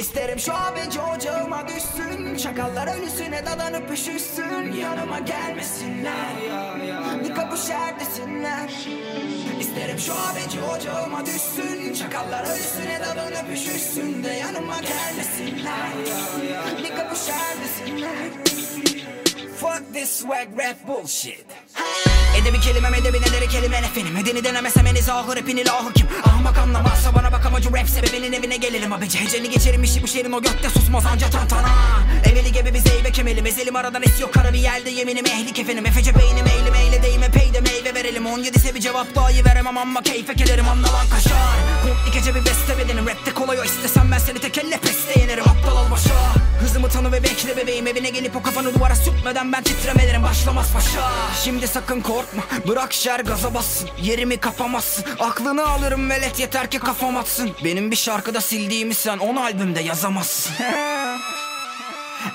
İsterim şu abeci ocağıma düşsün Çakallar ölüsüne dadanıp üşüşsün Yanıma gelmesinler Bir kapışar desinler İsterim şu abeci ocağıma düşsün Çakallar ölüsüne dadanıp üşüşsün De yanıma gelmesinler. Bir kapışar desinler Fuck this swag rap bullshit Edebi kelimem edebi nederi kelimen efendim Edeni denemesem en izahı rapini lahı kim? Ahmak anlamazsa bana bak amacı rap sebebinin evine gelelim abici Heceni geçerim işi bu şehrin o gökte susmaz anca tantana. Eveli gibi bir zeybe kemelim ezelim aradan esiyor kara bir yerde yeminim. Ehlik efendim Efece beynim eğilim eyle deyime peyde meyve verelim. 17 ise bir cevap daha iyi veremem ama keyfe kederim. Anla lan kaşar gece bir beste bedenim rapte kafanı duvara sürtmeden ben titremelerim. Başlamaz paşa. Şimdi sakın korkma. Bırak şer gaza bassın. Yerimi kapamazsın. Aklını alırım velet. Yeter ki kafam atsın. Benim bir şarkıda sildiğimi sen on albümde yazamazsın.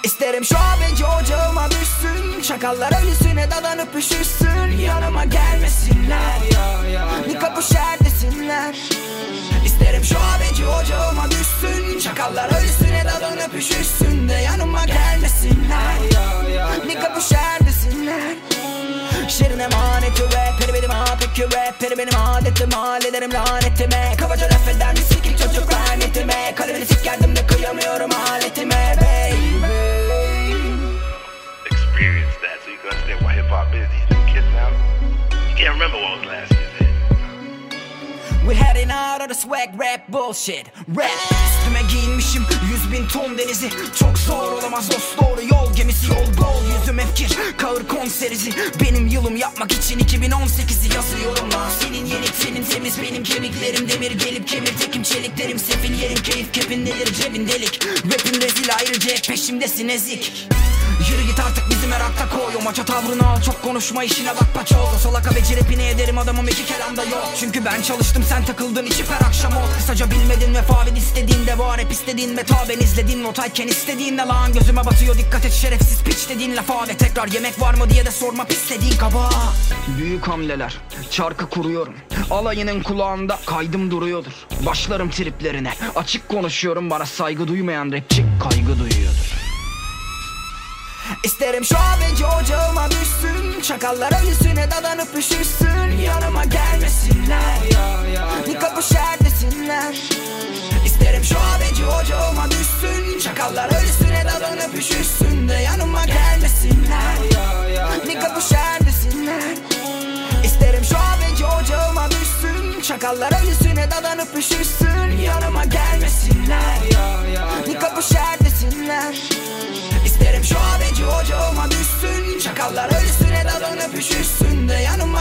İsterim şu abeci ocağıma düşsün. Çakallar ölüsüne dadanıp üşüşsün Yanıma gelmesinler. Bir kapışar desinler. İsterim şu abeci ocağıma düşsün. Çakallar ölüsüne dadanıp üşüşsün De yanıma gelmesinler. Bir kapışar desinler Şirin emaneti rap Peri benim peki rap Peri benim adetim. Hallederim lanetime. Kabaca laf eder mi sikik çocuk rahmetime. Kalemini sikerdim de kıyamıyorum aletime baby. Experience that so you can understand why hip hop is. These new kids now, you can't remember what was last year's hit. We're heading out of the swag rap bullshit. Rap Üstüme giyinmişim yüz bin ton denizi. Çok zor olamaz dost doğru yol gemisi. Yol bol yüzüm hep kir Kağır konserizi. Benim yılım yapmak için 2018'i yazıyorum. Lan Senin yenik senin temiz benim kemiklerim demir. Gelip kemir çeliklerim sefil yerin keyif kepindedir cebin delik. Rapin rezil ayrıca hep peşimdesin ezik. Yürü git artık bizim merakta koy. O maça tavrını al çok konuşma işine bak paço Solaka ve rapini ederim adamım iki kelamda yok. Çünkü ben çalıştım sen takıldın içip her akşam ol Kısaca bilmedin ve favid istediğinde var Hep istediğin meta. Ben izlediğin notayken istediğinde lan Gözüme batıyor. Dikkat et şerefsiz piç dediğin lafa. Ve tekrar yemek var mı diye de sorma pis dediğin kaba. Büyük hamleler çarkı kuruyorum. Alayının kulağında kaydım duruyordur. Başlarım triplerine. Açık konuşuyorum bana saygı duymayan rapçi kaygı duyuyordur. İsterim şu abeci ocağıma düşsün. Çakallar ölüsüne dadanıp üşüşsün Yanıma gelmesinler. Bir kapışar desinler İsterim Şakallara yüzüne dadanıp üşürsün. Yanıma gelmesinler. Ya, ya, ya. Kapış İsterim şu abici ocağıma düşsün. Şakallar ölüsüne dadanıp üşürsün De yanıma